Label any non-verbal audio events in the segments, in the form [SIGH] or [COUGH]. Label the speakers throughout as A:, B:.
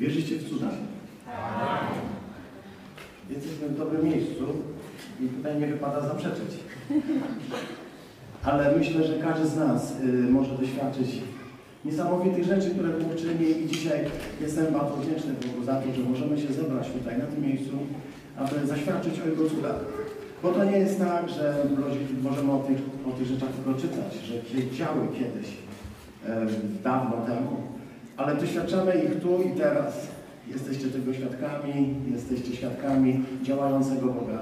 A: Wierzycie w cuda? Jesteśmy w dobrym miejscu i tutaj nie wypada zaprzeczyć. Ale myślę, że każdy z nas y, może doświadczyć niesamowitych rzeczy, które Bóg czyni i dzisiaj jestem bardzo wdzięczny Bogu za to, że możemy się zebrać tutaj na tym miejscu, aby zaświadczyć o Jego cudach. Bo to nie jest tak, że możemy o tych, o tych rzeczach tylko czytać, że się działy kiedyś, e, dawno temu, ale doświadczamy ich tu i teraz. Jesteście tego świadkami, jesteście świadkami działającego Boga.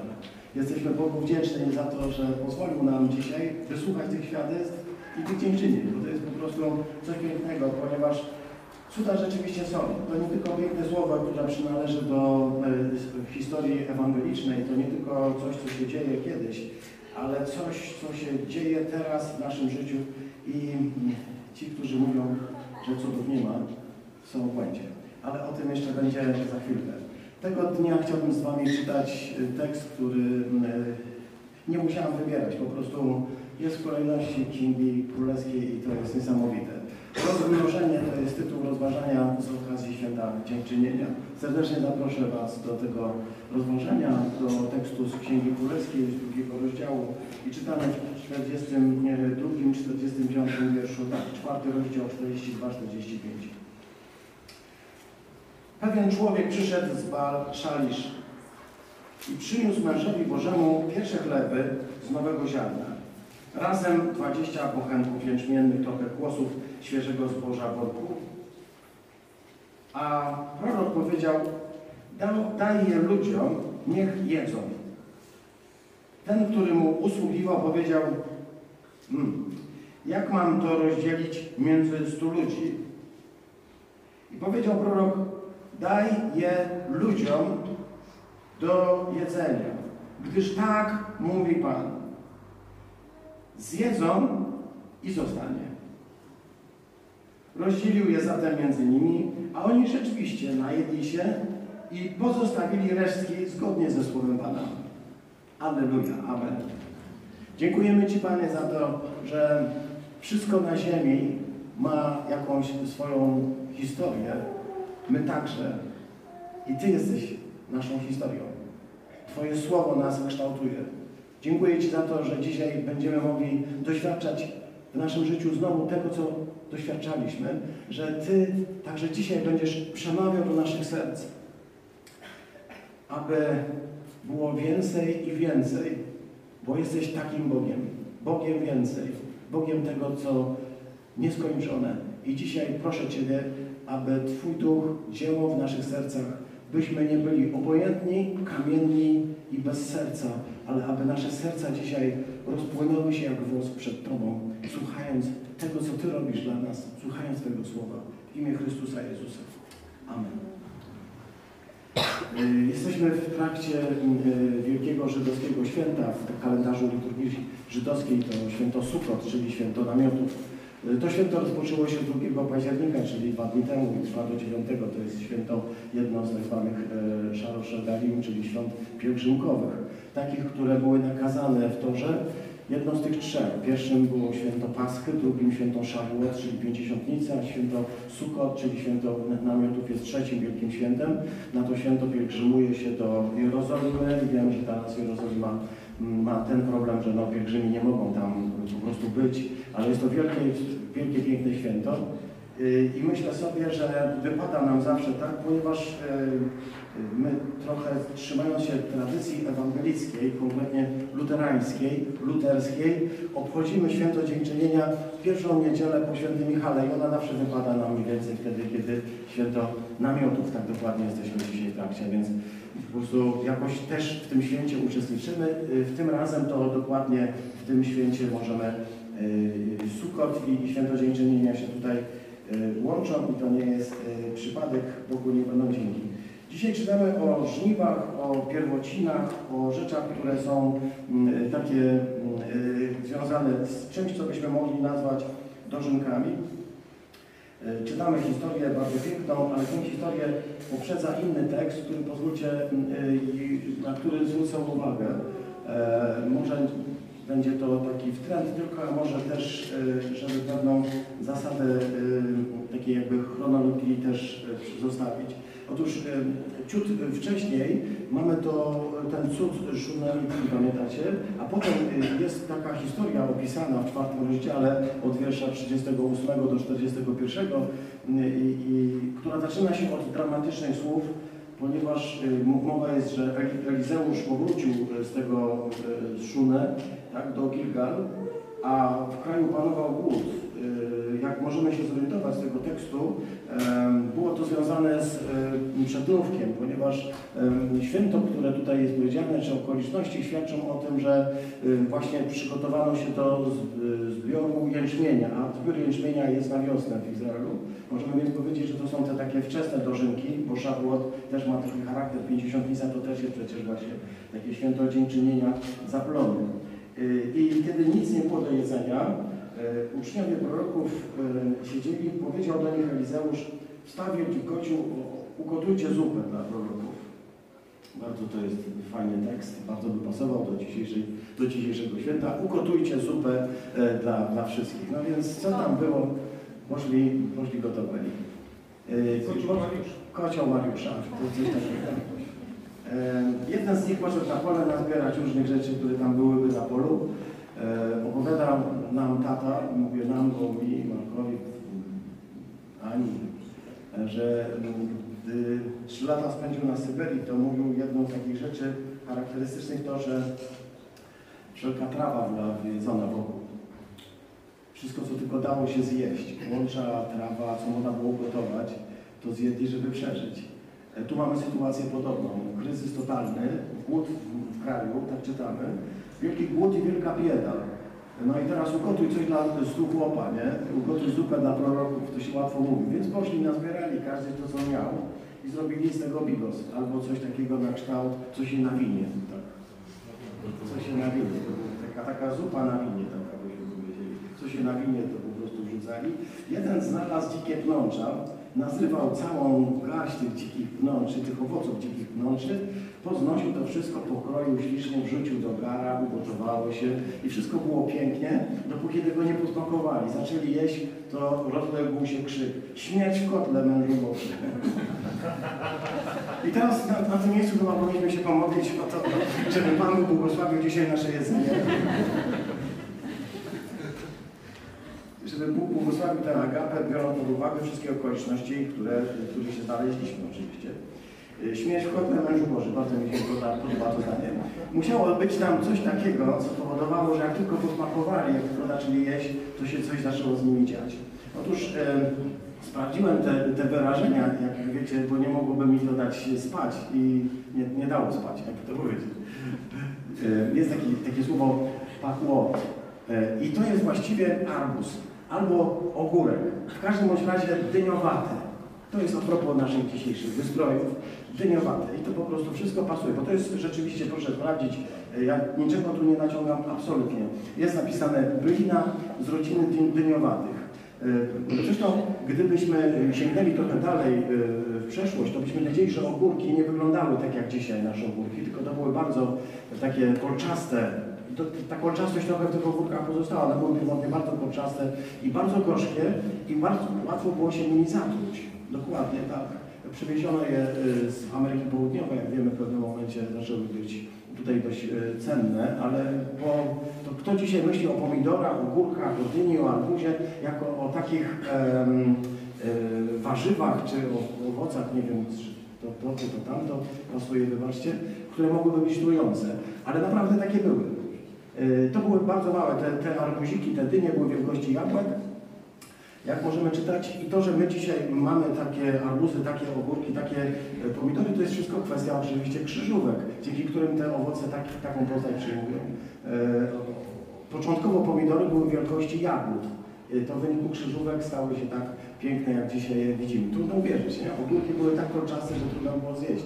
A: Jesteśmy Bogu wdzięczni za to, że pozwolił nam dzisiaj wysłuchać tych świadectw i tych dziękczynień, bo to jest po prostu coś pięknego, ponieważ cuda rzeczywiście są. To nie tylko piękne słowa, które przynależy do e, historii ewangelicznej, to nie tylko coś, co się dzieje kiedyś, ale coś, co się dzieje teraz w naszym życiu i ci, którzy mówią, że cudów nie ma, są w błędzie. Ale o tym jeszcze będzie za chwilkę. Tego dnia chciałbym z Wami czytać tekst, który e, nie musiałem wybierać, po prostu jest w kolejności Księgi Królewskiej i to jest niesamowite. Rozmnożenie to jest tytuł rozważania z okazji Święta Dziękczynienia. Serdecznie zaproszę Was do tego rozważania, do tekstu z Księgi Królewskiej, z drugiego rozdziału i czytamy 42, 45 wierszu, czwarty rozdział 42-45. Pewien człowiek przyszedł z Baal Szalisz i przyniósł mężowi Bożemu pierwsze chleby z nowego ziarna. Razem 20 bochenków jęczmiennych, trochę kłosów świeżego zboża worku. A prorok powiedział, daj je ludziom, niech jedzą. Ten, który mu usługiwał, powiedział, hmm, jak mam to rozdzielić między stu ludzi? I powiedział prorok, daj je ludziom do jedzenia, gdyż tak mówi Pan. Zjedzą i zostanie. Rozdzielił je zatem między nimi, a oni rzeczywiście najedli się i pozostawili resztki zgodnie ze słowem Pana. Alleluja, Amen. Dziękujemy Ci, Panie, za to, że wszystko na ziemi ma jakąś swoją historię. My także. I Ty jesteś naszą historią. Twoje słowo nas kształtuje. Dziękuję Ci za to, że dzisiaj będziemy mogli doświadczać w naszym życiu znowu tego, co doświadczaliśmy, że Ty także dzisiaj będziesz przemawiał do naszych serc, aby było więcej i więcej, bo jesteś takim Bogiem, Bogiem więcej, Bogiem tego, co nieskończone. I dzisiaj proszę Ciebie, aby Twój duch dzieło w naszych sercach, byśmy nie byli obojętni, kamienni i bez serca, ale aby nasze serca dzisiaj rozpłynęły się jak wosk przed Tobą, słuchając tego, co Ty robisz dla nas, słuchając Twojego słowa. W imię Chrystusa Jezusa. Amen. Y, jesteśmy w trakcie y, Wielkiego Żydowskiego Święta w kalendarzu liturgii żydowskiej, to święto Sukkot, czyli święto namiotów. Y, to święto rozpoczęło się 2 października, czyli dwa dni temu i trwa do 9. To jest święto jedno z tak zwanych Szaroszegalim, czyli świąt pielgrzymkowych. Takich, które były nakazane w Torze jedno z tych trzech. Pierwszym było święto Paschy, drugim święto Szawuot, czyli Pięćdziesiątnica, święto Sukkot, czyli święto namiotów jest trzecim wielkim świętem. Na to święto pielgrzymuje się do Jerozolimy wiem, że teraz Jerozolima mm, ma ten problem, że no, pielgrzymi nie mogą tam po prostu być, ale jest to wielkie, wielkie piękne święto. Y, I myślę sobie, że wypada nam zawsze tak, ponieważ y, my trochę trzymając się tradycji ewangelickiej, konkretnie luterańskiej, luterskiej, obchodzimy święto dziękczynienia pierwszą niedzielę po świętym Michale i ona zawsze wypada nam mniej więcej wtedy, kiedy święto namiotów, tak dokładnie jesteśmy dzisiaj w trakcie, więc po prostu jakoś też w tym święcie uczestniczymy. Y, w tym razem to dokładnie w tym święcie możemy Sukot i święto dziękczynienia się tutaj łączą i to nie jest przypadek, Bogu nie będą dzięki. Dzisiaj czytamy o żniwach, o pierwocinach, o rzeczach, które są mm, takie mm, y, związane z czymś, co byśmy mogli nazwać dożynkami. Y, czytamy historię bardzo piękną, ale tę historię poprzedza inny tekst, który pozwólcie, y, na który zwrócę uwagę. E, może będzie to taki wtręt, tylko a może też, e, żeby pewną zasadę e, takiej jakby chronologii też e, zostawić. Otóż ciut wcześniej mamy to, ten cud Szuneliki, pamiętacie? A potem jest taka historia opisana w czwartym rozdziale od wiersza 38 do 41, i, i, która zaczyna się od dramatycznych słów, ponieważ y, mowa jest, że Eli- Elizeusz powrócił y, z tego y, z Szunę tak, do Gilgal, a w kraju panował głód. Y, Jak możemy się zorientować z tego tekstu, było to związane z y, przednówkiem, ponieważ święto, które tutaj jest powiedziane, czy okoliczności świadczą o tym, że y, właśnie przygotowano się do zbioru jęczmienia, a zbiór jęczmienia jest na wiosnę w Izraelu. Możemy więc powiedzieć, że to są te takie wczesne dożynki, bo Szabłot też ma taki charakter, Pięćdziesiątnica to też jest przecież właśnie takie święto dziękczynienia za plony. Y, I kiedy nic nie było do jedzenia, uczniowie proroków y, siedzieli, powiedział do nich Elizeusz, wstaw wielki kocioł, o- ugotujcie zupę dla proroków. Bardzo to jest fajny tekst, bardzo by pasował do, dzisiejszej, do dzisiejszego święta. Ugotujcie zupę e, dla, dla wszystkich. No więc co tam było? Poszli, poszli gotowali. E,
B: Kocioł Mariusza.
A: Kocioł Mariusza, to coś takiego. E, jeden z nich poszedł na pole nazbierać różnych rzeczy, które tam byłyby na polu. E, opowiada nam tata, mówię nam, bo mi, Markowi, Ani, że gdy trzy lata spędził na Syberii, to mówił jedną z takich rzeczy charakterystycznych to, że wszelka trawa była jedzona wokół. Wszystko, co tylko dało się zjeść, łącza, trawa, co można było gotować, to zjedli, żeby przeżyć. E, Tu mamy sytuację podobną. Kryzys totalny, głód w kraju, tak czytamy. Wielki głód i wielka bieda. No i teraz ugotuj coś dla stu chłopa, nie? Ugotuj zupę dla proroków, to się łatwo mówi. Więc poszli, nazbierali każdy to, co miał i zrobili z tego bigos. Albo coś takiego na kształt, co się nawinie. Tak. Co się nawinie. Taka, taka zupa na winie, taka byśmy powiedzieli. Co się nawinie, to po prostu wrzucali. Jeden znalazł dzikie pnącza, nazrywał całą garść tych dzikich pnączy, tych owoców dzikich pnączy, poznosił to wszystko, pokroił ślicznie, wrzucił do gara, ugotowało się i wszystko było pięknie, dopóki tego nie posmakowali. Zaczęli jeść, to rozległ się krzyk. Śmierć w kotle, mężu. I teraz na, na tym miejscu chyba powinniśmy się pomodlić o to, żeby Pan Bóg błogosławił dzisiaj nasze jedzenie. Żeby Bóg błogosławił tę agapę, biorąc pod uwagę wszystkie okoliczności, które, w których się znaleźliśmy oczywiście. Śmierć w kotle mężu Boży, bardzo mi się podoba, to zdanie. Musiało być tam coś takiego, co powodowało, że jak tylko posmakowali, jak tylko zaczęli jeść, to się coś zaczęło z nimi dziać. Otóż e, sprawdziłem te, te wyrażenia, jak wiecie, bo nie mogłoby mi to dać spać i nie, nie dało spać, jak to powiedzieć. E, Jest taki, takie słowo pakło e, i to jest właściwie arbuz albo ogórek. W każdym bądź razie dyniowate. To jest a propos naszych dzisiejszych wystrojów, dyniowate. I to po prostu wszystko pasuje, bo to jest rzeczywiście, proszę sprawdzić, e, ja niczego tu nie naciągam absolutnie. Jest napisane bylina z rodziny dy- dyniowatych. E, Zresztą, gdybyśmy sięgnęli trochę dalej e, w przeszłość, to byśmy wiedzieli, że ogórki nie wyglądały tak jak dzisiaj nasze ogórki, tylko to były bardzo takie kolczaste. To, ta kolczastość trochę w tych ogórkach pozostała. One były pierwotnie bardzo kolczaste i bardzo gorzkie i bardzo łatwo było się nimi zatruć. Dokładnie tak. Przywieziono je y, z Ameryki Południowej, jak wiemy, w pewnym momencie zaczęły być tutaj dość y, cenne, ale po, to kto dzisiaj myśli o pomidorach, o górkach, o dyni, o arbuzie, jako o takich em, y, warzywach czy o owocach, nie wiem, to, to, to, to tamto, pasuje, wybaczcie, które mogłyby być trujące, ale naprawdę takie były. Y, To były bardzo małe, te, te arbuziki, te dynie były wielkości jabłek, jak możemy czytać. I to, że my dzisiaj mamy takie arbuzy, takie ogórki, takie e, pomidory, to jest wszystko kwestia oczywiście krzyżówek, dzięki którym te owoce tak, taką postać przyjmują. E, Początkowo pomidory były wielkości jagód. To w wyniku krzyżówek stały się tak piękne, jak dzisiaj je widzimy. Trudno uwierzyć, nie? Ogórki były tak kolczaste, że trudno było zjeść.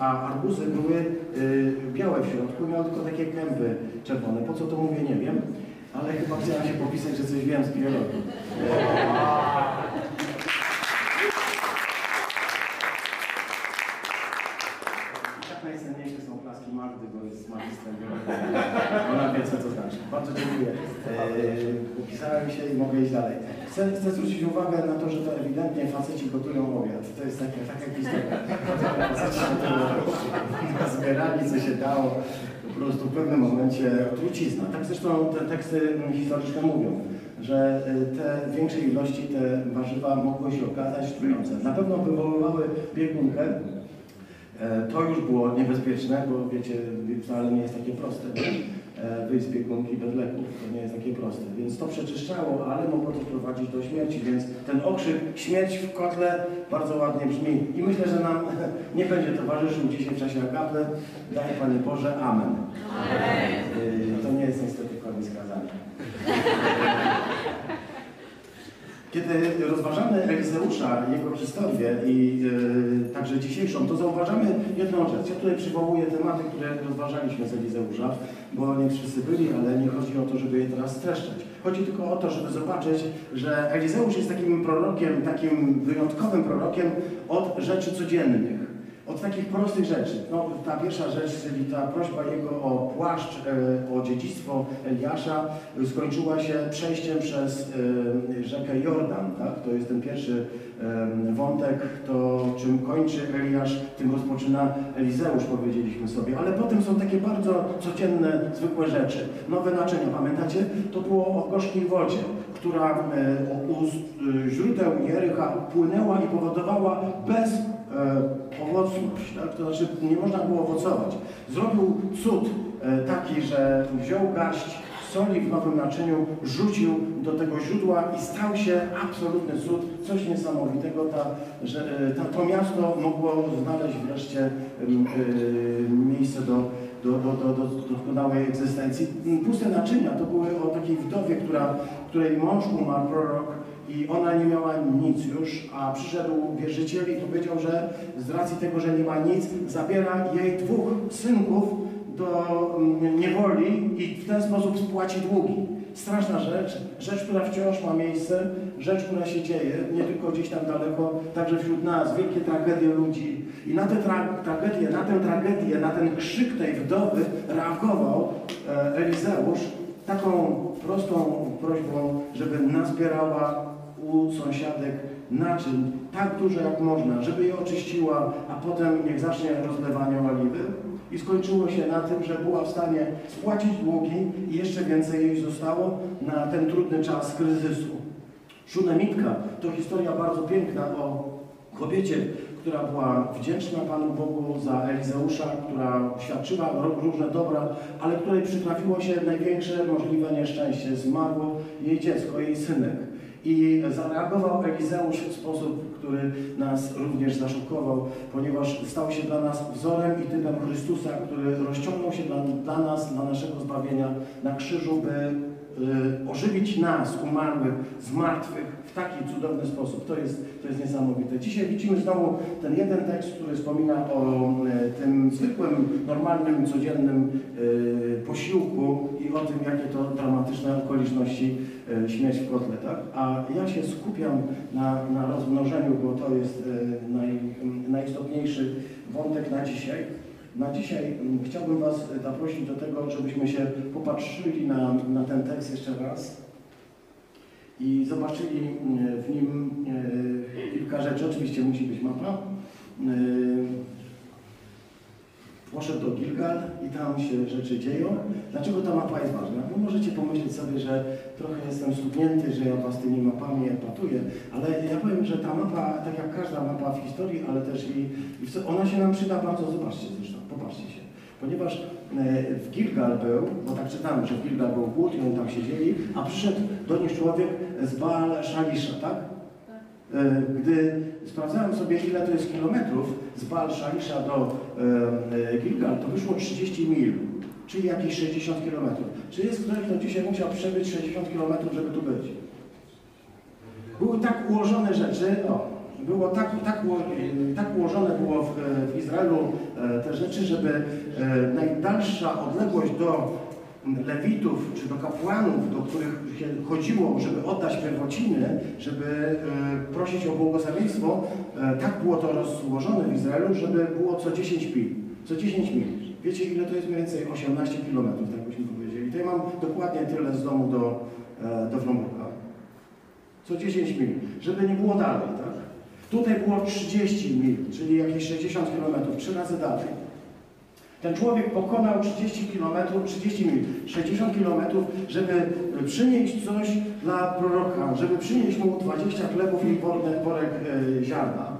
A: A arbuzy były y, białe w środku, miały tylko takie kępy czerwone. Po co to mówię, nie wiem, ale chyba chciałem się popisać, że coś wiem z biologii. [LAUGHS] Tak najcenniejsze są klaski Magdy, bo jest magistrem biologii. Ona wie, co to znaczy. dziękuję. Yy, Upisałem się i mogę iść dalej. Chcę, chcę zwrócić uwagę na to, że to ewidentnie faceci gotują obiad. To jest taka, taka historia. Faceci się zbierali, co się dało. Po prostu w pewnym momencie trucizna. Tak zresztą te teksty historyczne mówią, że y, te większej ilości te warzywa mogły się okazać trujące. Na pewno wywoływały biegunkę, E, To już było niebezpieczne, bo wiecie, wcale nie jest takie proste. E, Wyjść z biegunki bez leków, to nie jest takie proste. Więc to przeczyszczało, ale mogło to prowadzić do śmierci, więc ten okrzyk śmierć w kotle bardzo ładnie brzmi. I myślę, że nam [LAUGHS] nie będzie towarzyszył dzisiaj w czasie agapy. Daj Panie Boże, Amen. Amen. To nie jest niestety koniec kazania. [LAUGHS] Kiedy rozważamy Elizeusza, jego historię i e, także dzisiejszą, to zauważamy jedną rzecz. Ja tutaj przywołuję tematy, które rozważaliśmy z Elizeusza, bo nie wszyscy byli, ale nie chodzi o to, żeby je teraz streszczać. Chodzi tylko o to, żeby zobaczyć, że Elizeusz jest takim prorokiem, takim wyjątkowym prorokiem od rzeczy codziennych. Od takich prostych rzeczy. No, ta pierwsza rzecz, czyli ta prośba jego o płaszcz, e, o dziedzictwo Eliasza, skończyła się przejściem przez e, rzekę Jordan. Tak? To jest ten pierwszy wątek, to czym kończy Eliasz, tym rozpoczyna Elizeusz, powiedzieliśmy sobie. Ale potem są takie bardzo codzienne, zwykłe rzeczy. Nowe naczynia, pamiętacie? To było o gorzkiej wodzie, która e, u źródeł Jericha płynęła i powodowała bez e, owocność, tak? to znaczy nie można było owocować. Zrobił cud e, taki, że wziął garść soli w nowym naczyniu, rzucił do tego źródła i stał się absolutny cud, coś niesamowitego, ta, że e, ta, to miasto mogło znaleźć wreszcie miejsce do, do, do, do, do doskonałej egzystencji. Puste naczynia to były o takiej wdowie, która, której mąż umarł, prorok, i ona nie miała nic już, a przyszedł wierzyciel i powiedział, że z racji tego, że nie ma nic, zabiera jej dwóch synków do mm, niewoli i w ten sposób spłaci długi. Straszna rzecz, rzecz, która wciąż ma miejsce, rzecz, która się dzieje, nie tylko gdzieś tam daleko, także wśród nas, wielkie tragedie ludzi. I na tę tra tragedię, na tę tragedię, na ten krzyk tej wdowy reagował e, Elizeusz taką prostą prośbą, żeby nazbierała u sąsiadek naczyń tak dużo jak można, żeby je oczyściła, a potem niech zacznie rozlewanie oliwy. I skończyło się na tym, że była w stanie spłacić długi i jeszcze więcej jej zostało na ten trudny czas kryzysu. Szunemitka to historia bardzo piękna o kobiecie, która była wdzięczna Panu Bogu za Elizeusza, która świadczyła różne dobra, ale której przytrafiło się największe możliwe nieszczęście. Zmarło jej dziecko, jej synek. I zareagował Elizeusz w sposób, który nas również zaszokował, ponieważ stał się dla nas wzorem i typem Chrystusa, który rozciągnął się dla, dla nas, dla naszego zbawienia na krzyżu, by y, ożywić nas, umarłych, z martwych w taki cudowny sposób. To jest, to jest niesamowite. Dzisiaj widzimy znowu ten jeden tekst, który wspomina o y, tym zwykłym, normalnym, codziennym y, posiłku i o tym, jakie to dramatyczne okoliczności śmierć w kotle. Tak? A ja się skupiam na, na rozmnożeniu, bo to jest y, naj, najistotniejszy wątek na dzisiaj. Na dzisiaj chciałbym Was zaprosić do tego, żebyśmy się popatrzyli na, na ten tekst jeszcze raz i zobaczyli mm, w nim e, kilka rzeczy. Oczywiście musi być mapa. Poszedł do Gilgal i tam się rzeczy dzieją. Dlaczego ta mapa jest ważna? Bo możecie pomyśleć sobie, że trochę jestem stuknięty, że ja Was tymi mapami epatuję, ale ja powiem, że ta mapa, tak jak każda mapa w historii, ale też i, i w, ona się nam przyda bardzo, zobaczcie zresztą, popatrzcie się. Ponieważ e, w Gilgal był, bo tak czytamy, że w Gilgal był głód i oni tam siedzieli, a przyszedł do nich człowiek z Baal Szalisza, tak? E, Gdy sprawdzałem sobie, ile to jest kilometrów z Baal Szalisza do e, e, Gilgal, to wyszło 30 mil, czyli jakieś 60 kilometrów. Czy jest ktoś, kto dzisiaj musiał przebyć 60 kilometrów, żeby tu być? Były tak ułożone rzeczy, o, było tak, tak, tak ułożone było w, w Izraelu te rzeczy, żeby najdalsza odległość do Lewitów czy do kapłanów, do których chodziło, żeby oddać pierwociny, żeby e, prosić o błogosławieństwo, e, tak było to rozłożone w Izraelu, żeby było co 10 mil. Co 10 mil. Wiecie ile to jest mniej więcej? 18 kilometrów, tak byśmy powiedzieli. Tutaj mam dokładnie tyle z domu do, e, do Fromburga. Co 10 mil, żeby nie było dalej, tak? Tutaj było 30 mil, czyli jakieś 60 km, trzy razy dalej. Ten człowiek pokonał 30 km, 30 mil, 60 km, żeby przynieść coś dla proroka, żeby przynieść mu 20 chlebów i worek, e, ziarna.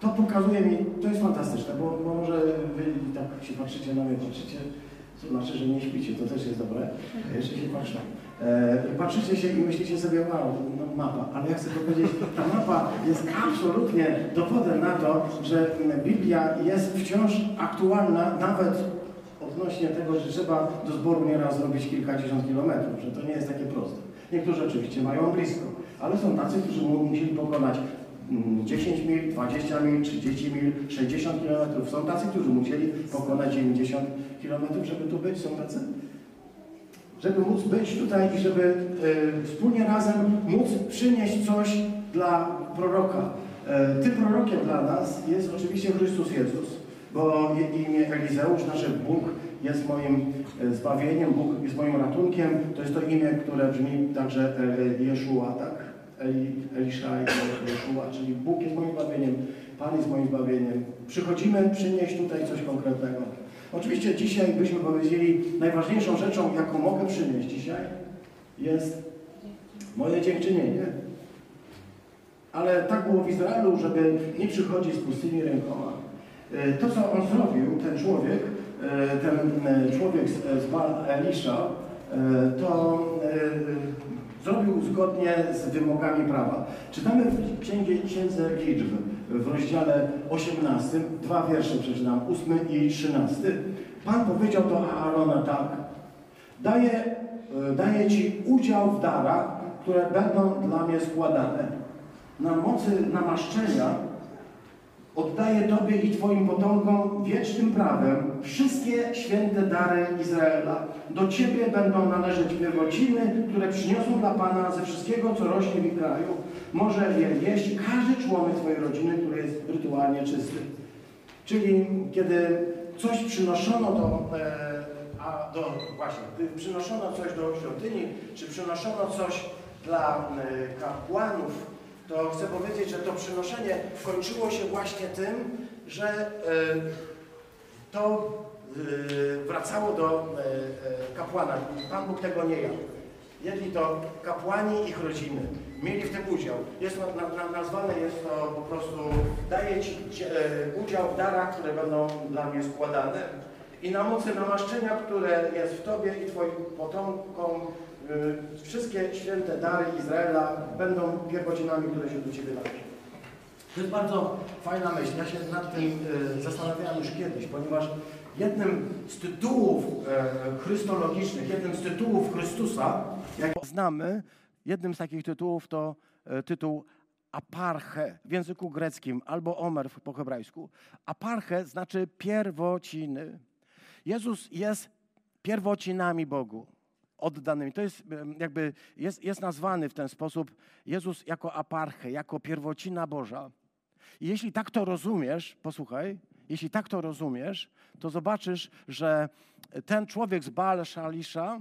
A: To pokazuje mi, to jest fantastyczne, bo, może wy tak się patrzycie na mnie, patrzycie, to znaczy, że nie śpicie, to też jest dobre, jeszcze się patrzę. E, patrzycie się i myślicie sobie, wow, no, mapa, ale ja chcę powiedzieć, ta mapa jest absolutnie dowodem na to, że Biblia jest wciąż aktualna, nawet odnośnie tego, że trzeba do zboru nieraz zrobić kilkadziesiąt kilometrów, że to nie jest takie proste. Niektórzy oczywiście mają blisko, ale są tacy, którzy musieli pokonać 10 mm, mil, 20 mil, 30 mil, 60 km. Są tacy, którzy musieli pokonać 90 km, żeby tu być. Są tacy? Żeby móc być tutaj i żeby y, wspólnie razem móc przynieść coś dla proroka. Y, tym prorokiem dla nas jest oczywiście Chrystus Jezus, bo imię Elizeusz, nasz Bóg jest moim e, zbawieniem, Bóg jest moim ratunkiem. To jest to imię, które brzmi także Jeszua, tak? Eli, Eliszaj, Jeszua, czyli Bóg jest moim zbawieniem, Pan jest moim zbawieniem. Przychodzimy przynieść tutaj coś konkretnego. Oczywiście dzisiaj byśmy powiedzieli, najważniejszą rzeczą, jaką mogę przynieść dzisiaj, jest moje dziękczynienie. Ale tak było w Izraelu, żeby nie przychodzić z pustymi rękoma. E, to, co on zrobił, ten człowiek, e, ten e, człowiek z Baal Elisza, to Zrobił zgodnie z wymogami prawa. Czytamy w Księdze Liczb w rozdziale 18, dwa wiersze przeczytam, 8 i 13. Pan powiedział do Aarona tak, daję, e, daję Ci udział w darach, które będą dla mnie składane. Na mocy namaszczenia oddaję Tobie i Twoim potomkom wiecznym prawem wszystkie święte dary Izraela. Do Ciebie będą należeć pierwociny, które przyniosą dla Pana ze wszystkiego, co rośnie w ich kraju. Może je jeść każdy członek Twojej rodziny, który jest rytualnie czysty. Czyli kiedy coś przynoszono do, e, a do właśnie, gdy przynoszono coś do świątyni, czy przynoszono coś dla e, kapłanów, to chcę powiedzieć, że to przynoszenie kończyło się właśnie tym, że e, to wracało do kapłana. Pan Bóg tego nie jadł. Jedli to kapłani ich rodziny. Mieli w tym udział. Jest to, na, na, nazwane jest to po prostu, daje Ci udział w darach, które będą dla mnie składane. I na mocy namaszczenia, które jest w Tobie i Twoim potomkom, Y, wszystkie święte dary Izraela będą pierwocinami, które się do Ciebie należą. To jest bardzo fajna myśl. Ja się nad tym y, zastanawiałem już kiedyś, ponieważ jednym z tytułów e, chrystologicznych, jednym z tytułów Chrystusa, jak znamy, jednym z takich tytułów to e, tytuł aparche w języku greckim albo omer po hebrajsku. Aparche znaczy pierwociny. Jezus jest pierwocinami Bogu oddanymi. To jest jakby, jest, jest nazwany w ten sposób Jezus jako aparchę, jako pierwocina Boża. I jeśli tak to rozumiesz, posłuchaj, jeśli tak to rozumiesz, to zobaczysz, że ten człowiek z Baal Szalisza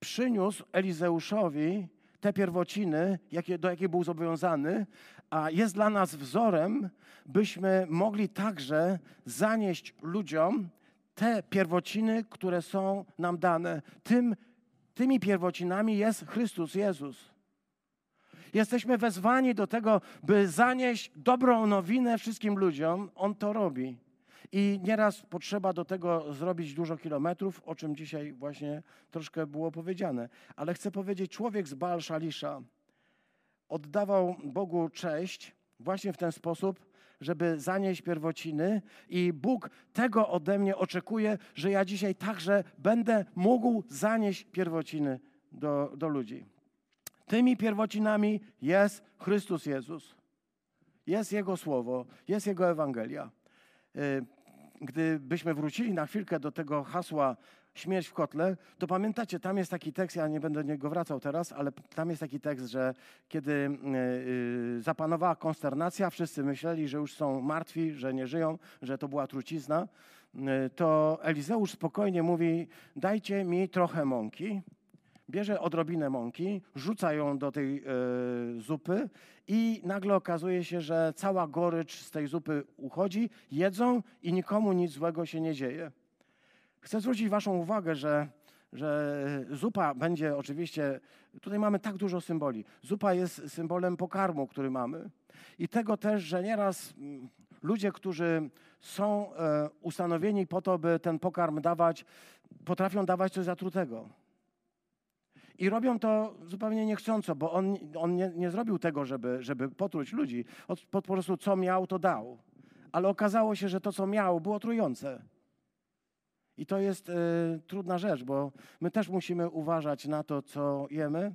A: przyniósł Elizeuszowi te pierwociny, jakie, do jakich był zobowiązany, a jest dla nas wzorem, byśmy mogli także zanieść ludziom te pierwociny, które są nam dane. Tym tymi pierwocinami jest Chrystus Jezus. Jesteśmy wezwani do tego, by zanieść dobrą nowinę wszystkim ludziom. On to robi. I nieraz potrzeba do tego zrobić dużo kilometrów, o czym dzisiaj właśnie troszkę było powiedziane. Ale chcę powiedzieć, człowiek z Baal Szalisza oddawał Bogu cześć właśnie w ten sposób, żeby zanieść pierwociny i Bóg tego ode mnie oczekuje, że ja dzisiaj także będę mógł zanieść pierwociny do, do ludzi. Tymi pierwocinami jest Chrystus Jezus. Jest Jego Słowo, jest Jego Ewangelia. Y, gdybyśmy wrócili na chwilkę do tego hasła śmierć w kotle, to pamiętacie, tam jest taki tekst, ja nie będę do niego wracał teraz, ale tam jest taki tekst, że kiedy yy, zapanowała konsternacja, wszyscy myśleli, że już są martwi, że nie żyją, że to była trucizna, to Elizeusz spokojnie mówi: Dajcie mi trochę mąki. Bierze odrobinę mąki, rzuca ją do tej e, zupy i nagle okazuje się, że cała gorycz z tej zupy uchodzi, jedzą i nikomu nic złego się nie dzieje. Chcę zwrócić Waszą uwagę, że, że zupa będzie oczywiście, tutaj mamy tak dużo symboli. Zupa jest symbolem pokarmu, który mamy. I tego też, że nieraz mm, ludzie, którzy są e, ustanowieni po to, by ten pokarm dawać, potrafią dawać coś zatrutego. I robią to zupełnie niechcąco, bo on, on nie, nie zrobił tego, żeby, żeby potruć ludzi. po prostu co miał, to dał. Ale okazało się, że to, co miał, było trujące. I to jest y, trudna rzecz, bo my też musimy uważać na to, co jemy,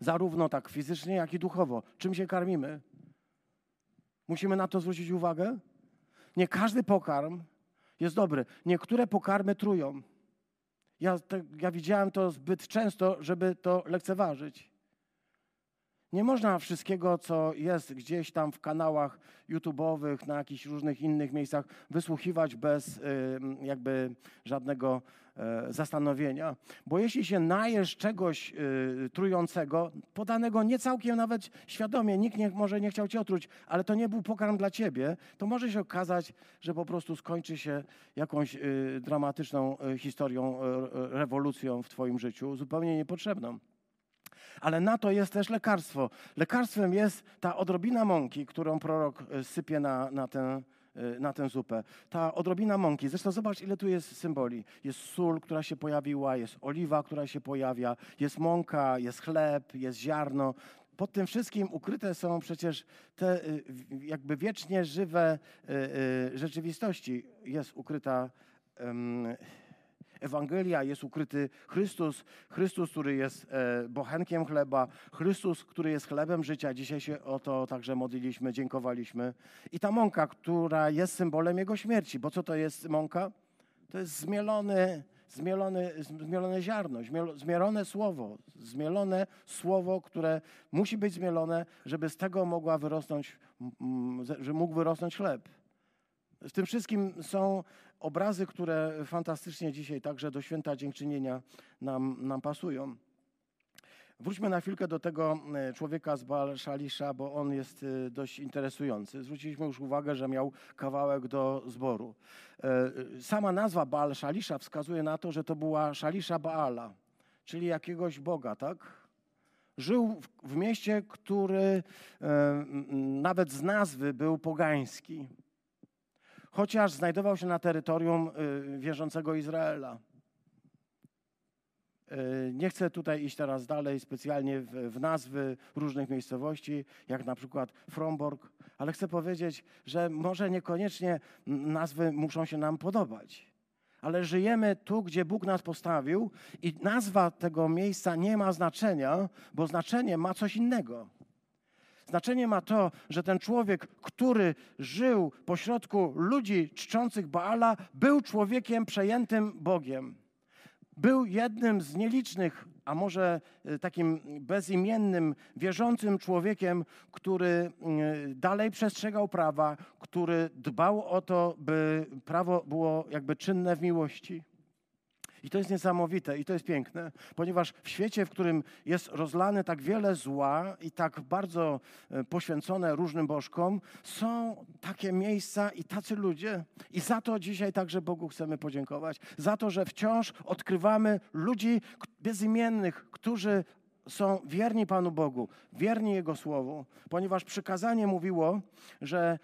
A: zarówno tak fizycznie, jak i duchowo. Czym się karmimy? Musimy na to zwrócić uwagę. Nie każdy pokarm jest dobry. Niektóre pokarmy trują. Ja, te, ja widziałem to zbyt często, żeby to lekceważyć. Nie można wszystkiego, co jest gdzieś tam w kanałach YouTube'owych, na jakichś różnych innych miejscach, wysłuchiwać bez jakby żadnego zastanowienia. Bo jeśli się najesz czegoś y, trującego, podanego nie całkiem nawet świadomie, nikt nie, może nie chciał cię otruć, ale to nie był pokarm dla ciebie, to może się okazać, że po prostu skończy się jakąś y, dramatyczną historią, rewolucją w twoim życiu, zupełnie niepotrzebną. Ale na to jest też lekarstwo. Lekarstwem jest ta odrobina mąki, którą prorok e, sypie na, na e, na tę zupę. Ta odrobina mąki, zresztą zobacz, ile tu jest symboli. Jest sól, która się pojawiła, jest oliwa, która się pojawia, jest mąka, jest chleb, jest ziarno. Pod tym wszystkim ukryte są przecież te e, jakby wiecznie żywe rzeczywistości. Jest ukryta Ewangelia jest ukryty Chrystus, Chrystus, który jest e, bochenkiem chleba, Chrystus, który jest chlebem życia. Dzisiaj się o to także modliliśmy, dziękowaliśmy. I ta mąka, która jest symbolem Jego śmierci. Bo co to jest mąka? To jest zmielony, zmielone, zmielone ziarno, zmielone słowo, zmielone słowo, które musi być zmielone, żeby z tego mogła wyrosnąć, że mógł wyrosnąć chleb. W tym wszystkim są obrazy, które fantastycznie dzisiaj także do święta dziękczynienia nam, nam pasują. Wróćmy na chwilkę do tego e, człowieka z Baal Shalisha, bo on jest e, dość interesujący. Zwróciliśmy już uwagę, że miał kawałek do zboru. E, sama nazwa Baal Shalisha wskazuje na to, że to była Shalisha Baala, czyli jakiegoś Boga, tak? Żył w mieście, który nawet z nazwy był pogański chociaż znajdował się na terytorium y, wierzącego Izraela. Y, nie chcę tutaj iść teraz dalej specjalnie w, w, nazwy różnych miejscowości, jak na przykład Fromborg, ale chcę powiedzieć, że może niekoniecznie nazwy muszą się nam podobać. Ale żyjemy tu, gdzie Bóg nas postawił, i nazwa tego miejsca nie ma znaczenia, bo znaczenie ma coś innego. Znaczenie ma to, że ten człowiek, który żył pośrodku ludzi czczących Baala, był człowiekiem przejętym Bogiem. Był jednym z nielicznych, a może e, takim bezimiennym, wierzącym człowiekiem, który e, dalej przestrzegał prawa, który dbał o to, by prawo było jakby czynne w miłości. I to jest niesamowite i to jest piękne, ponieważ w świecie, w którym jest rozlane tak wiele zła i tak bardzo e, poświęcone różnym bożkom, są takie miejsca i tacy ludzie. I za to dzisiaj także Bogu chcemy podziękować. Za to, że wciąż odkrywamy ludzi bezimiennych, którzy są wierni Panu Bogu, wierni Jego Słowu, ponieważ przykazanie mówiło, że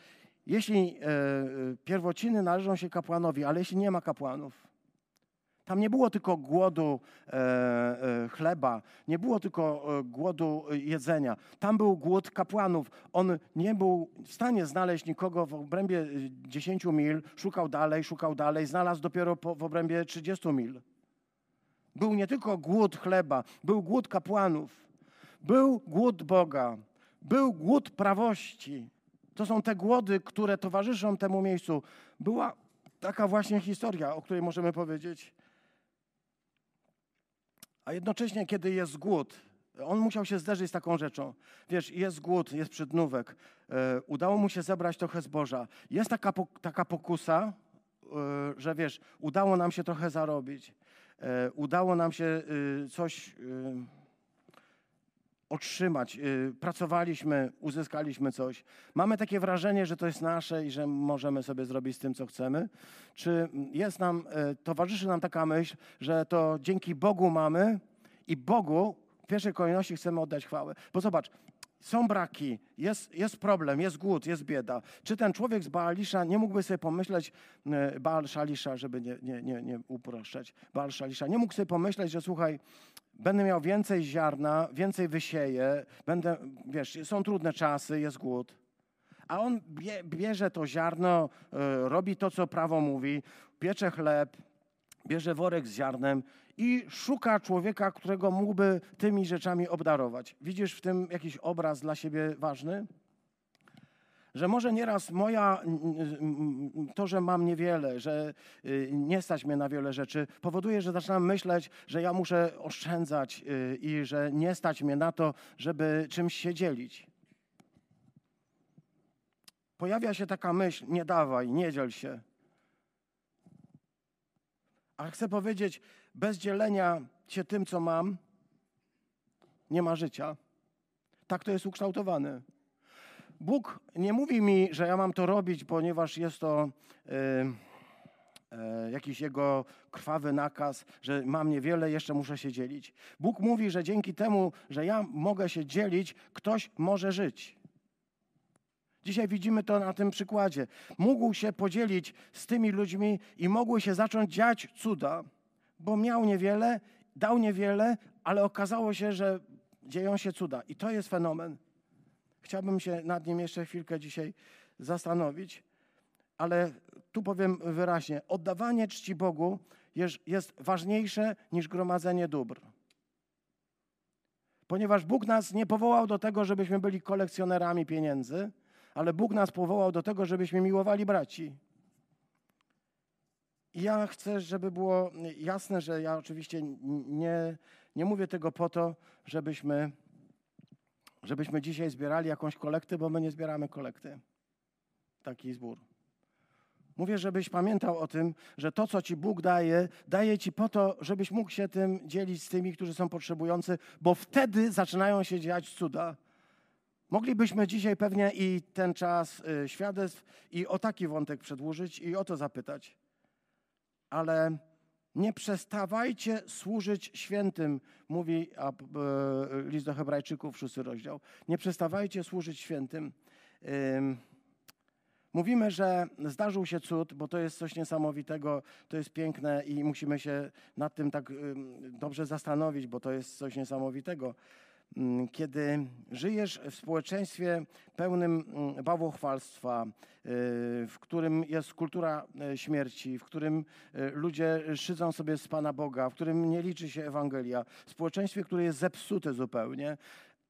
A: jeśli e, e pierwociny należą się kapłanowi, ale jeśli nie ma kapłanów, tam nie było tylko głodu e, e, chleba, nie było tylko e, głodu jedzenia. Tam był głód kapłanów. On nie był w stanie znaleźć nikogo w obrębie 10 mil, szukał dalej, szukał dalej, znalazł dopiero w obrębie 30 mil. Był nie tylko głód chleba, był głód kapłanów, był głód Boga, był głód prawości. To są te głody, które towarzyszą temu miejscu. Była taka właśnie historia, o której możemy powiedzieć. A jednocześnie, kiedy jest głód, on musiał się zderzyć z taką rzeczą. Wiesz, jest głód, jest przydnówek. E, udało mu się zebrać trochę zboża. Jest taka, taka pokusa e, że wiesz, udało nam się trochę zarobić, e, udało nam się e, coś otrzymać, pracowaliśmy, uzyskaliśmy coś. Mamy takie wrażenie, że to jest nasze i że możemy sobie zrobić z tym, co chcemy. Czy jest nam, towarzyszy nam taka myśl, że to dzięki Bogu mamy i Bogu w pierwszej kolejności chcemy oddać chwałę. Bo zobacz, są braki, jest, jest problem, jest głód, jest bieda. Czy ten człowiek z Baalisza nie mógłby sobie pomyśleć, e, Baal Szalisza, żeby nie, nie, nie, nie uproszczać, Baal Szalisza, nie mógł sobie pomyśleć, że słuchaj, będę miał więcej ziarna, więcej wysieję, będę, wiesz, są trudne czasy, jest głód. A on bie, bierze to ziarno, y, robi to, co prawo mówi, piecze chleb, bierze worek z ziarnem i szuka człowieka, którego mógłby tymi rzeczami obdarować. Widzisz w tym jakiś obraz dla siebie ważny? Że może nieraz moja, to, że mam niewiele, że y, nie stać mnie na wiele rzeczy, powoduje, że zaczynam myśleć, że ja muszę oszczędzać y, i że nie stać mnie na to, żeby czymś się dzielić. Pojawia się taka myśl, nie dawaj, nie dziel się. A chcę powiedzieć, bez dzielenia się tym, co mam, nie ma życia. Tak to jest ukształtowane. Bóg nie mówi mi, że ja mam to robić, ponieważ jest to yy, yy, jakiś jego krwawy nakaz, że mam niewiele, jeszcze muszę się dzielić. Bóg mówi, że dzięki temu, że ja mogę się dzielić, ktoś może żyć. Dzisiaj widzimy to na tym przykładzie. Mógł się podzielić z tymi ludźmi i mogły się zacząć dziać cuda, bo miał niewiele, dał niewiele, ale okazało się, że dzieją się cuda. I to jest fenomen. Chciałbym się nad nim jeszcze chwilkę dzisiaj zastanowić, ale tu powiem wyraźnie: oddawanie czci Bogu jest, ważniejsze niż gromadzenie dóbr. Ponieważ Bóg nas nie powołał do tego, żebyśmy byli kolekcjonerami pieniędzy, ale Bóg nas powołał do tego, żebyśmy miłowali braci. I ja chcę, żeby było jasne, że ja oczywiście nie, nie mówię tego po to, żebyśmy, żebyśmy dzisiaj zbierali jakąś kolektę, bo my nie zbieramy kolekty. Taki zbór. Mówię, żebyś pamiętał o tym, że to, co Ci Bóg daje, daje Ci po to, żebyś mógł się tym dzielić z tymi, którzy są potrzebujący, bo wtedy zaczynają się dziać cuda. Moglibyśmy dzisiaj pewnie i ten czas y, świadectw i o taki wątek przedłużyć i o to zapytać. Ale nie przestawajcie służyć świętym, mówi e, list do Hebrajczyków, szósty rozdział. Nie przestawajcie służyć świętym. Mówimy, że zdarzył się cud, bo to jest coś niesamowitego, to jest piękne i musimy się nad tym tak dobrze zastanowić, bo to jest coś niesamowitego. Mm, kiedy żyjesz w społeczeństwie pełnym mm, bałwochwalstwa, y, w którym jest kultura y, śmierci, w którym y, ludzie szydzą sobie z Pana Boga, w którym nie liczy się Ewangelia, w społeczeństwie, które jest zepsute zupełnie,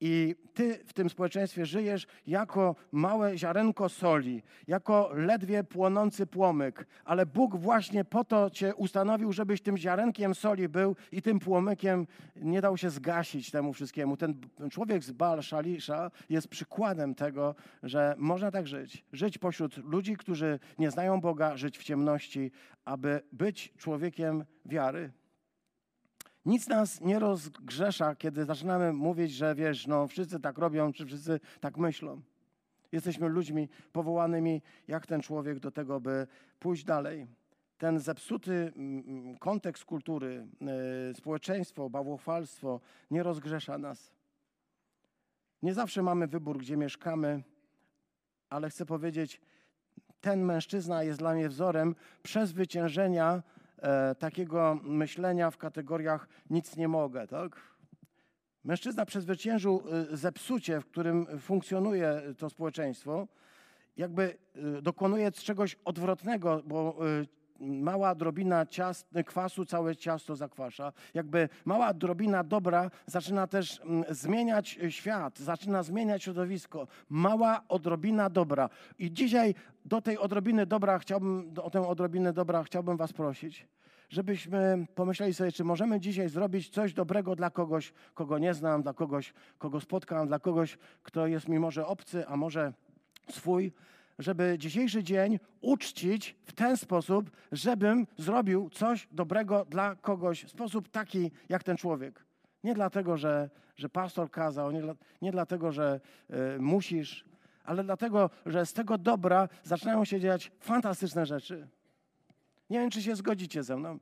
A: i ty w tym społeczeństwie żyjesz jako małe ziarenko soli, jako ledwie płonący płomyk, ale Bóg właśnie po to cię ustanowił, żebyś tym ziarenkiem soli był i tym płomykiem nie dał się zgasić temu wszystkiemu. Ten człowiek z Baal Shalisha jest przykładem tego, że można tak żyć. Żyć pośród ludzi, którzy nie znają Boga, żyć w ciemności, aby być człowiekiem wiary. Nic nas nie rozgrzesza, kiedy zaczynamy mówić, że wiesz, no wszyscy tak robią, czy wszyscy tak myślą. Jesteśmy ludźmi powołanymi, jak ten człowiek, do tego, by pójść dalej. Ten zepsuty mm, mm, kontekst kultury, yy, społeczeństwo, bałwochwalstwo nie rozgrzesza nas. Nie zawsze mamy wybór, gdzie mieszkamy, ale chcę powiedzieć, ten mężczyzna jest dla mnie wzorem przezwyciężenia e, takiego myślenia w kategoriach nic nie mogę, tak? Mężczyzna przezwyciężył e, zepsucie, w którym funkcjonuje to społeczeństwo, jakby e, dokonuje czegoś odwrotnego, bo e, mała drobina ciast, kwasu całe ciasto zakwasza. Jakby mała drobina dobra zaczyna też mm, zmieniać świat, zaczyna zmieniać środowisko. Mała odrobina dobra. I dzisiaj do tej odrobiny dobra chciałbym, o tę odrobinę dobra chciałbym was prosić, żebyśmy pomyśleli sobie, czy możemy dzisiaj zrobić coś dobrego dla kogoś, kogo nie znam, dla kogoś, kogo spotkam, dla kogoś, kto jest mi może obcy, a może swój, żeby dzisiejszy dzień uczcić w ten sposób, żebym zrobił coś dobrego dla kogoś w sposób taki jak ten człowiek. Nie dlatego, że, że pastor kazał, nie, dla, nie dlatego, że y, musisz, ale dlatego, że z tego dobra zaczynają się dziać fantastyczne rzeczy. Nie wiem, czy się zgodzicie ze mną.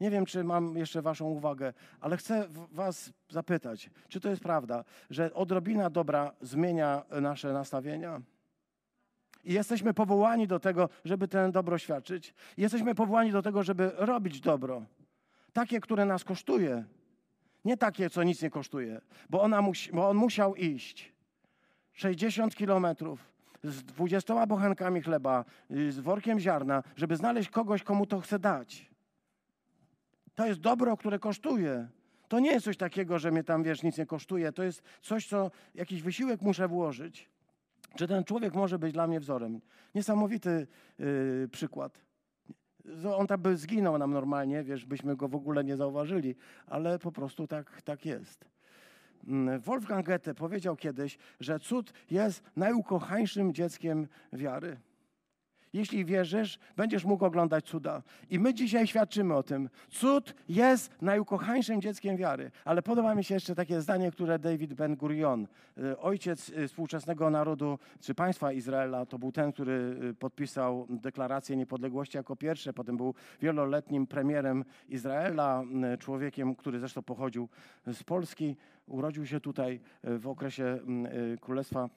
A: Nie wiem, czy mam jeszcze Waszą uwagę, ale chcę Was zapytać, czy to jest prawda, że odrobina dobra zmienia nasze nastawienia? I jesteśmy powołani do tego, żeby ten dobro świadczyć. Jesteśmy powołani do tego, żeby robić dobro. Takie, które nas kosztuje. Nie takie, co nic nie kosztuje, bo, ona musi, bo on musiał iść 60 kilometrów z 20 bochenkami chleba, z workiem ziarna, żeby znaleźć kogoś, komu to chce dać. To jest dobro, które kosztuje. To nie jest coś takiego, że mnie tam, wiesz, nic nie kosztuje. To jest coś, co jakiś wysiłek muszę włożyć. Czy ten człowiek może być dla mnie wzorem? Niesamowity yy, przykład. On tam by zginął nam normalnie, wiesz, byśmy go w ogóle nie zauważyli, ale po prostu tak, tak jest. Mm, Wolfgang Goethe powiedział kiedyś, że cud jest najukochańszym dzieckiem wiary. Jeśli wierzysz, będziesz mógł oglądać cuda. I my dzisiaj świadczymy o tym. Cud jest najukochańszym dzieckiem wiary. Ale podoba mi się jeszcze takie zdanie, które David Ben Gurion, y, ojciec y, współczesnego narodu czy państwa Izraela, to był ten, który y, podpisał deklarację niepodległości jako pierwszy, potem był wieloletnim premierem Izraela, człowiekiem, który zresztą pochodził z Polski. Urodził się tutaj w okresie Królestwa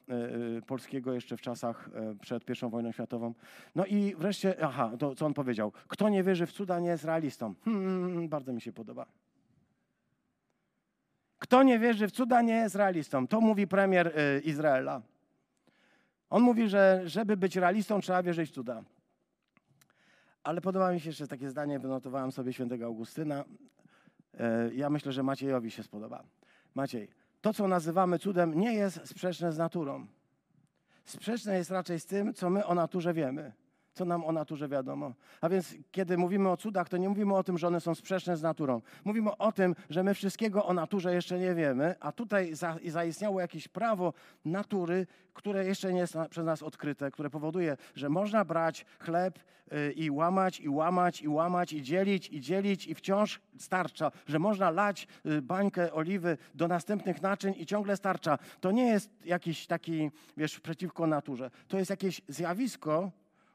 A: Polskiego, jeszcze w czasach przed I wojną światową. No i wreszcie, aha, to co on powiedział. Kto nie wierzy w cuda, nie jest realistą. Hmm, bardzo mi się podoba. Kto nie wierzy w cuda, nie jest realistą. To mówi premier Izraela. On mówi, że żeby być realistą, trzeba wierzyć w cuda. Ale podoba mi się jeszcze takie zdanie, wynotowałem sobie świętego Augustyna. Ja myślę, że Maciejowi się spodoba. Maciej, to co nazywamy cudem nie jest sprzeczne z naturą. Sprzeczne jest raczej z tym, co my o naturze wiemy, co nam o naturze wiadomo. A więc, kiedy mówimy o cudach, to nie mówimy o tym, że one są sprzeczne z naturą. Mówimy o tym, że my wszystkiego o naturze jeszcze nie wiemy, a tutaj za, zaistniało jakieś prawo natury, które jeszcze nie jest przez nas odkryte, które powoduje, że można brać chleb y, i łamać, i łamać, i łamać, i dzielić, i dzielić, i wciąż starcza, że można lać y, bańkę oliwy do następnych naczyń i ciągle starcza. To nie jest jakiś taki, wiesz, przeciwko naturze. To jest jakieś zjawisko,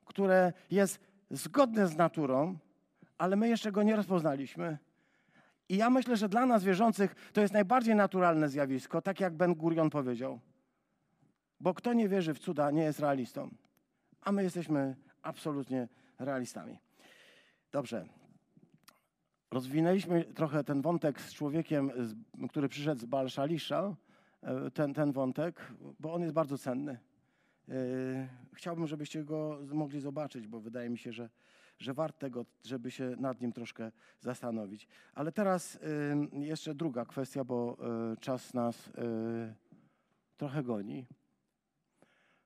A: które jest zgodne z naturą, ale my jeszcze go nie rozpoznaliśmy. I ja myślę, że dla nas wierzących to jest najbardziej naturalne zjawisko, tak jak Ben Gurion powiedział. Bo kto nie wierzy w cuda, nie jest realistą. A my jesteśmy absolutnie realistami. Dobrze. Rozwinęliśmy trochę ten wątek z człowiekiem, który przyszedł z Balszalisza, e, ten, ten wątek, bo on jest bardzo cenny. E, chciałbym, żebyście go mogli zobaczyć, bo wydaje mi się, że, że wart tego, żeby się nad nim troszkę zastanowić. Ale teraz jeszcze druga kwestia, bo e, czas nas trochę goni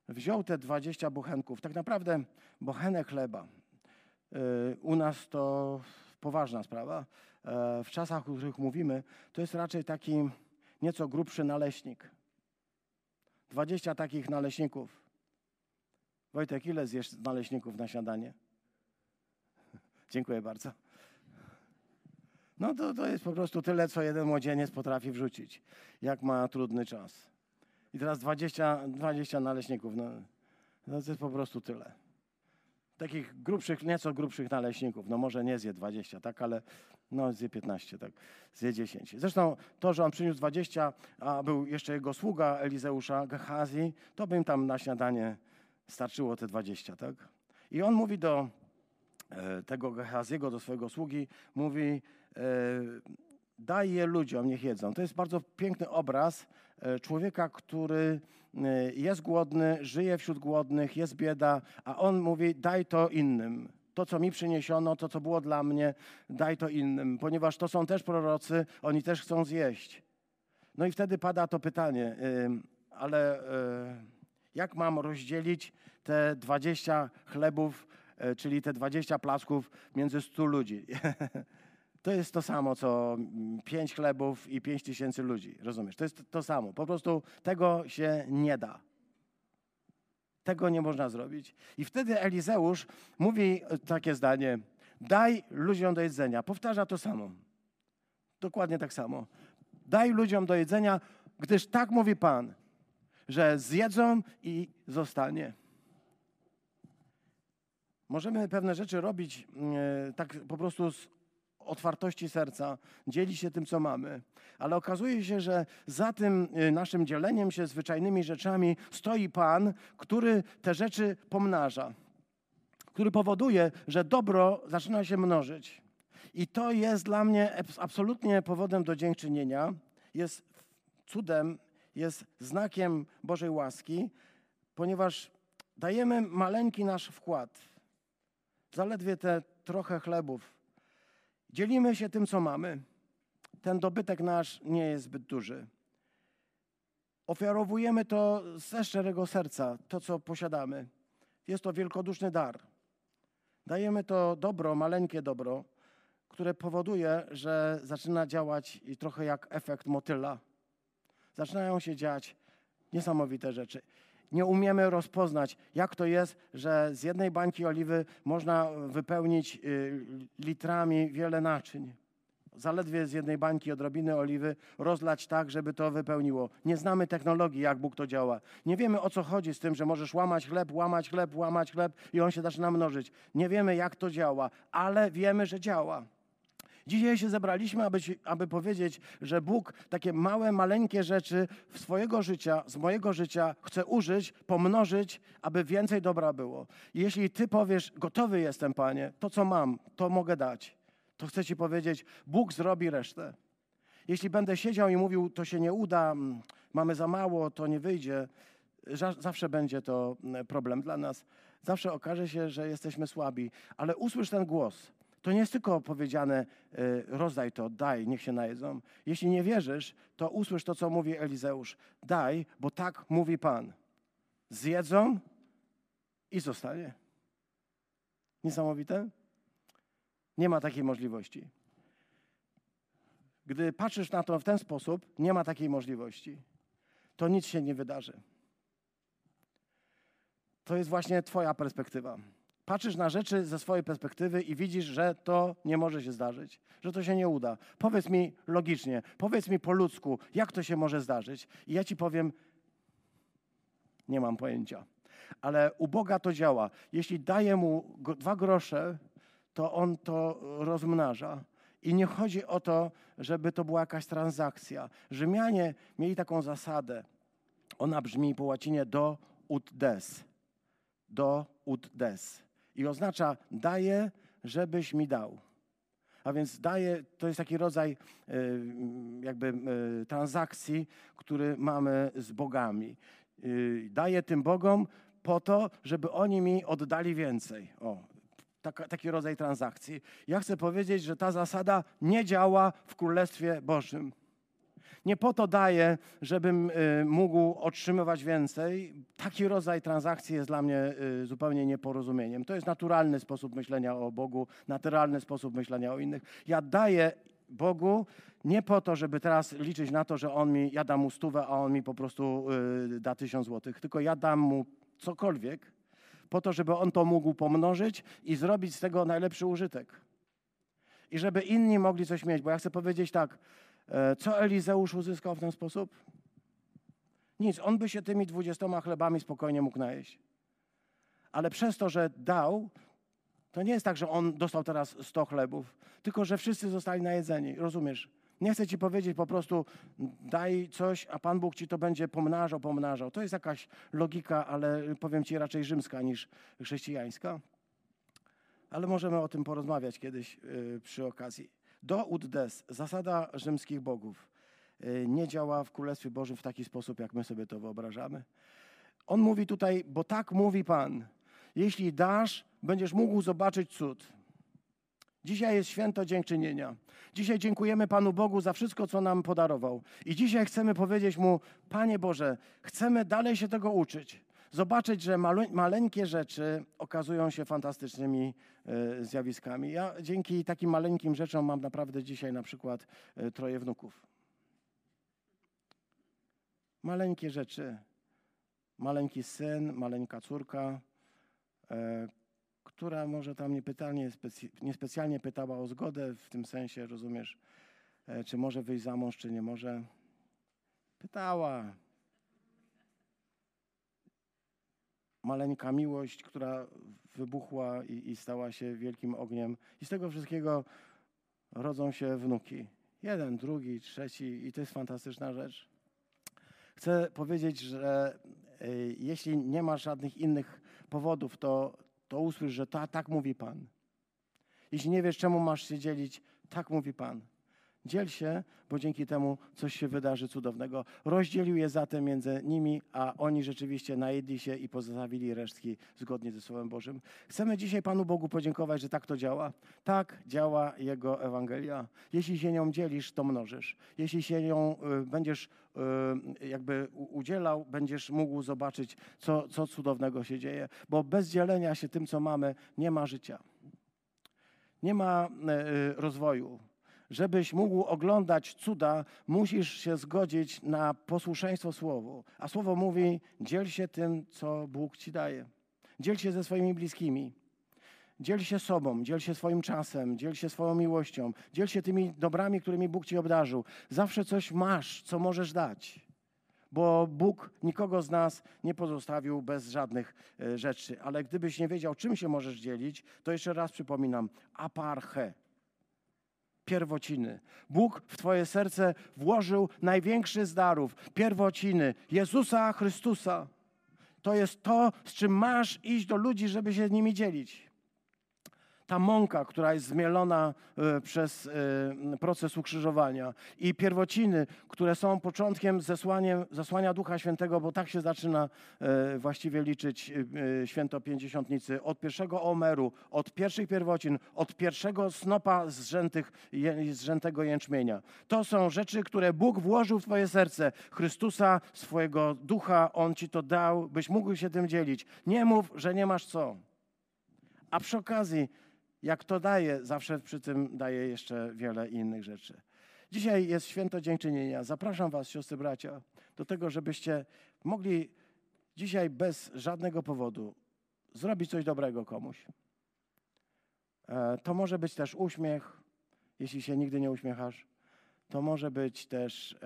A: wziął te 20 bochenków, tak naprawdę bochenek chleba. U nas to poważna sprawa. E, w czasach, o których mówimy, to jest raczej taki nieco grubszy naleśnik. 20 takich naleśników. Wojtek, ile zjesz naleśników na śniadanie? [LAUGHS] Dziękuję bardzo. No to, to jest po prostu tyle, co jeden młodzieniec potrafi wrzucić, jak ma trudny czas. I teraz 20, 20 naleśników. No, no to jest po prostu tyle. Takich grubszych, nieco grubszych naleśników. No może nie zje 20, tak, ale no zje 15, tak, zje 10. Zresztą to, że on przyniósł 20, a był jeszcze jego sługa Elizeusza, Gehazi, to by im tam na śniadanie starczyło te 20, tak? I on mówi do e, tego Gehaziego, do swojego sługi, mówi, e, daj je ludziom, niech jedzą. To jest bardzo piękny obraz e, człowieka, który jest głodny, żyje wśród głodnych, jest bieda, a on mówi, daj to innym. To, co mi przyniesiono, to, co było dla mnie, daj to innym, ponieważ to są też prorocy, oni też chcą zjeść. No i wtedy pada to pytanie, ale jak mam rozdzielić te 20 chlebów, czyli te 20 plasków między 100 ludzi? [LAUGHS] to jest to samo, co pięć chlebów i pięć tysięcy ludzi. Rozumiesz? To jest to samo. Po prostu tego się nie da.
B: Tego nie można zrobić. I wtedy Elizeusz mówi takie zdanie: Daj ludziom do jedzenia. Powtarza to samo. Dokładnie tak samo. Daj ludziom do jedzenia, gdyż tak mówi Pan, że zjedzą i zostanie. Możemy pewne rzeczy robić e, tak po prostu z otwartości serca, dzielić się tym, co mamy. Ale okazuje się, że za tym e, naszym dzieleniem się zwyczajnymi rzeczami stoi Pan, który te rzeczy pomnaża, który powoduje, że dobro zaczyna się mnożyć. I to jest dla mnie absolutnie powodem do dziękczynienia, jest cudem, jest znakiem Bożej łaski, ponieważ dajemy maleńki nasz wkład, zaledwie te trochę chlebów. Dzielimy się tym, co mamy. Ten dobytek nasz nie jest zbyt duży. Ofiarowujemy to ze szczerego serca, to co posiadamy. Jest to wielkoduszny dar. Dajemy to dobro, maleńkie dobro, które powoduje, że zaczyna działać trochę jak efekt motyla. Zaczynają się dziać niesamowite rzeczy. Nie umiemy rozpoznać, jak to jest, że z jednej bańki oliwy można wypełnić y, litrami wiele naczyń. Zaledwie z jednej bańki odrobiny oliwy rozlać tak, żeby to wypełniło. Nie znamy technologii, jak Bóg to działa. Nie wiemy, o co chodzi z tym, że możesz łamać chleb, łamać chleb, łamać chleb i on się zaczyna mnożyć. Nie wiemy, jak to działa, ale wiemy, że działa. Dzisiaj się zebraliśmy, aby, aby powiedzieć, że Bóg takie małe, maleńkie rzeczy w swojego życia, z mojego życia chce użyć, pomnożyć, aby więcej dobra było. I jeśli Ty powiesz, gotowy jestem, Panie, to co mam, to mogę dać, to chcę Ci powiedzieć, Bóg zrobi resztę. Jeśli będę siedział i mówił, to się nie uda, mm, mamy za mało, to nie wyjdzie, zawsze będzie to mm, problem dla nas. Zawsze okaże się, że jesteśmy słabi, ale usłysz ten głos. To nie jest tylko powiedziane, y, rozdaj to, daj, niech się najedzą. Jeśli nie wierzysz, to usłysz to, co mówi Elizeusz. Daj, bo tak mówi Pan. Zjedzą i zostanie. Niesamowite? Nie ma takiej możliwości. Gdy patrzysz na to w ten sposób, nie ma takiej możliwości. To nic się nie wydarzy. To jest właśnie Twoja perspektywa patrzysz na rzeczy ze swojej perspektywy i widzisz, że to nie może się zdarzyć, że to się nie uda. Powiedz mi logicznie, powiedz mi po ludzku, jak to się może zdarzyć. I ja ci powiem, nie mam pojęcia. Ale u Boga to działa. Jeśli daje mu dwa grosze, to on to rozmnaża. I nie chodzi o to, żeby to była jakaś transakcja. Rzymianie mieli taką zasadę. Ona brzmi po łacinie do ut des. Do ut des i oznacza daję, żebyś mi dał. A więc daję, to jest taki rodzaj e, jakby e, transakcji, który mamy z bogami. E, daję tym bogom po to, żeby oni mi oddali więcej. O, taki rodzaj transakcji. Ja chcę powiedzieć, że ta zasada nie działa w Królestwie Bożym. Nie po to daję, żebym y, mógł otrzymywać więcej. Taki rodzaj transakcji jest dla mnie y, zupełnie nieporozumieniem. To jest naturalny sposób myślenia o Bogu, naturalny sposób myślenia o innych. Ja daję Bogu nie po to, żeby teraz liczyć na to, że On mi, ja dam mu stówę, a On mi po prostu y, da tysiąc złotych, tylko ja dam mu cokolwiek po to, żeby On to mógł pomnożyć i zrobić z tego najlepszy użytek. I żeby inni mogli coś mieć, bo ja chcę powiedzieć tak, co Elizeusz uzyskał w ten sposób? Nic, on by się tymi dwudziestoma chlebami spokojnie mógł najeść. Ale przez to, że dał, to nie jest tak, że on dostał teraz sto chlebów, tylko że wszyscy zostali najedzeni. Rozumiesz? Nie chcę ci powiedzieć po prostu daj coś, a Pan Bóg ci to będzie pomnażał, pomnażał. To jest jakaś logika, ale powiem ci raczej rzymska niż chrześcijańska. Ale możemy o tym porozmawiać kiedyś yy, przy okazji. Do ut des, zasada rzymskich bogów, y, nie działa w Królestwie Bożym w taki sposób, jak my sobie to wyobrażamy. On mówi tutaj, bo tak mówi Pan. Jeśli dasz, będziesz mógł zobaczyć cud. Dzisiaj jest święto dziękczynienia. Dzisiaj dziękujemy Panu Bogu za wszystko, co nam podarował. I dzisiaj chcemy powiedzieć Mu, Panie Boże, chcemy dalej się tego uczyć zobaczyć, że maleńkie rzeczy okazują się fantastycznymi e, zjawiskami. Ja dzięki takim maleńkim rzeczom mam naprawdę dzisiaj na przykład e, troje wnuków. Maleńkie rzeczy maleńki syn, maleńka córka, e, która może tam specy, niespecjalnie pytała o zgodę, w tym sensie, rozumiesz, czy może wyjść za mąż, czy nie może. Pytała. Maleńka miłość, która wybuchła i, i stała się wielkim ogniem. I z tego wszystkiego rodzą się wnuki. Jeden, drugi, trzeci i to jest fantastyczna rzecz. Chcę powiedzieć, że y, jeśli nie masz żadnych innych powodów, to, to usłysz, że ta, tak mówi Pan. Jeśli nie wiesz, czemu masz się dzielić, tak mówi Pan. Dziel się, bo dzięki temu coś się wydarzy cudownego. Rozdzielił je zatem między nimi, a oni rzeczywiście najedli się i pozostawili resztki zgodnie ze Słowem Bożym. Chcemy dzisiaj Panu Bogu podziękować, że tak to działa. Tak działa Jego Ewangelia. Jeśli się nią dzielisz, to mnożysz. Jeśli się nią y, będziesz y, jakby udzielał, będziesz mógł zobaczyć, co, co cudownego się dzieje. Bo bez dzielenia się tym, co mamy, nie ma życia. Nie ma y, rozwoju. Żebyś mógł oglądać cuda, musisz się zgodzić na posłuszeństwo Słowu. A Słowo mówi: dziel się tym, co Bóg ci daje. Dziel się ze swoimi bliskimi. Dziel się sobą, dziel się swoim czasem, dziel się swoją miłością, dziel się tymi dobrami, którymi Bóg ci obdarzył. Zawsze coś masz, co możesz dać. Bo Bóg nikogo z nas nie pozostawił bez żadnych e, rzeczy. Ale gdybyś nie wiedział, czym się możesz dzielić, to jeszcze raz przypominam: aparche pierwociny. Bóg w Twoje serce włożył największy z darów pierwociny Jezusa Chrystusa. To jest to, z czym masz iść do ludzi, żeby się nimi dzielić. Ta mąka, która jest zmielona e, przez e, proces ukrzyżowania i pierwociny, które są początkiem zesłaniem, zesłania Ducha Świętego, bo tak się zaczyna e, właściwie liczyć święto Pięćdziesiątnicy. Od pierwszego omeru, od pierwszych pierwocin, od pierwszego snopa zrzętych, zrzętego jęczmienia. To są rzeczy, które Bóg włożył w Twoje serce. Chrystusa, swojego Ducha, On Ci to dał, byś mógł się tym dzielić. Nie mów, że nie masz co. A przy okazji, jak to daje, zawsze przy tym daje jeszcze wiele innych rzeczy. Dzisiaj jest święto dziękczynienia. Zapraszam Was, siostry, bracia, do tego, żebyście mogli dzisiaj bez żadnego powodu zrobić coś dobrego komuś. E, To może być też uśmiech, jeśli się nigdy nie uśmiechasz. To może być też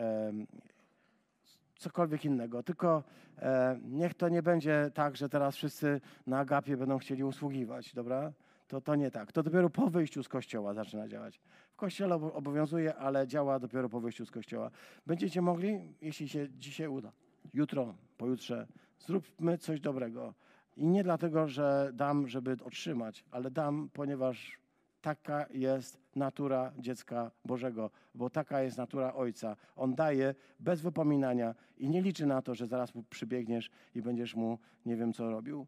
B: cokolwiek innego. Tylko e, niech to nie będzie tak, że teraz wszyscy na agapie będą chcieli usługiwać, dobra? To, to nie tak. To dopiero po wyjściu z kościoła zaczyna działać. W kościele obo- obowiązuje, ale działa dopiero po wyjściu z kościoła. Będziecie mogli, jeśli się dzisiaj uda, jutro, pojutrze, zróbmy coś dobrego. I nie dlatego, że dam, żeby otrzymać, ale dam, ponieważ taka jest natura dziecka Bożego, bo taka jest natura Ojca. On daje bez wypominania i nie liczy na to, że zaraz mu przybiegniesz i będziesz mu nie wiem co robił.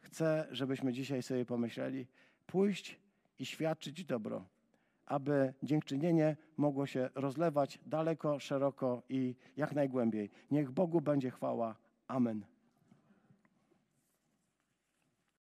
B: Chcę, żebyśmy dzisiaj sobie pomyśleli, pójść i świadczyć dobro, aby dziękczynienie mogło się rozlewać daleko, szeroko i jak najgłębiej. Niech Bogu będzie chwała. Amen.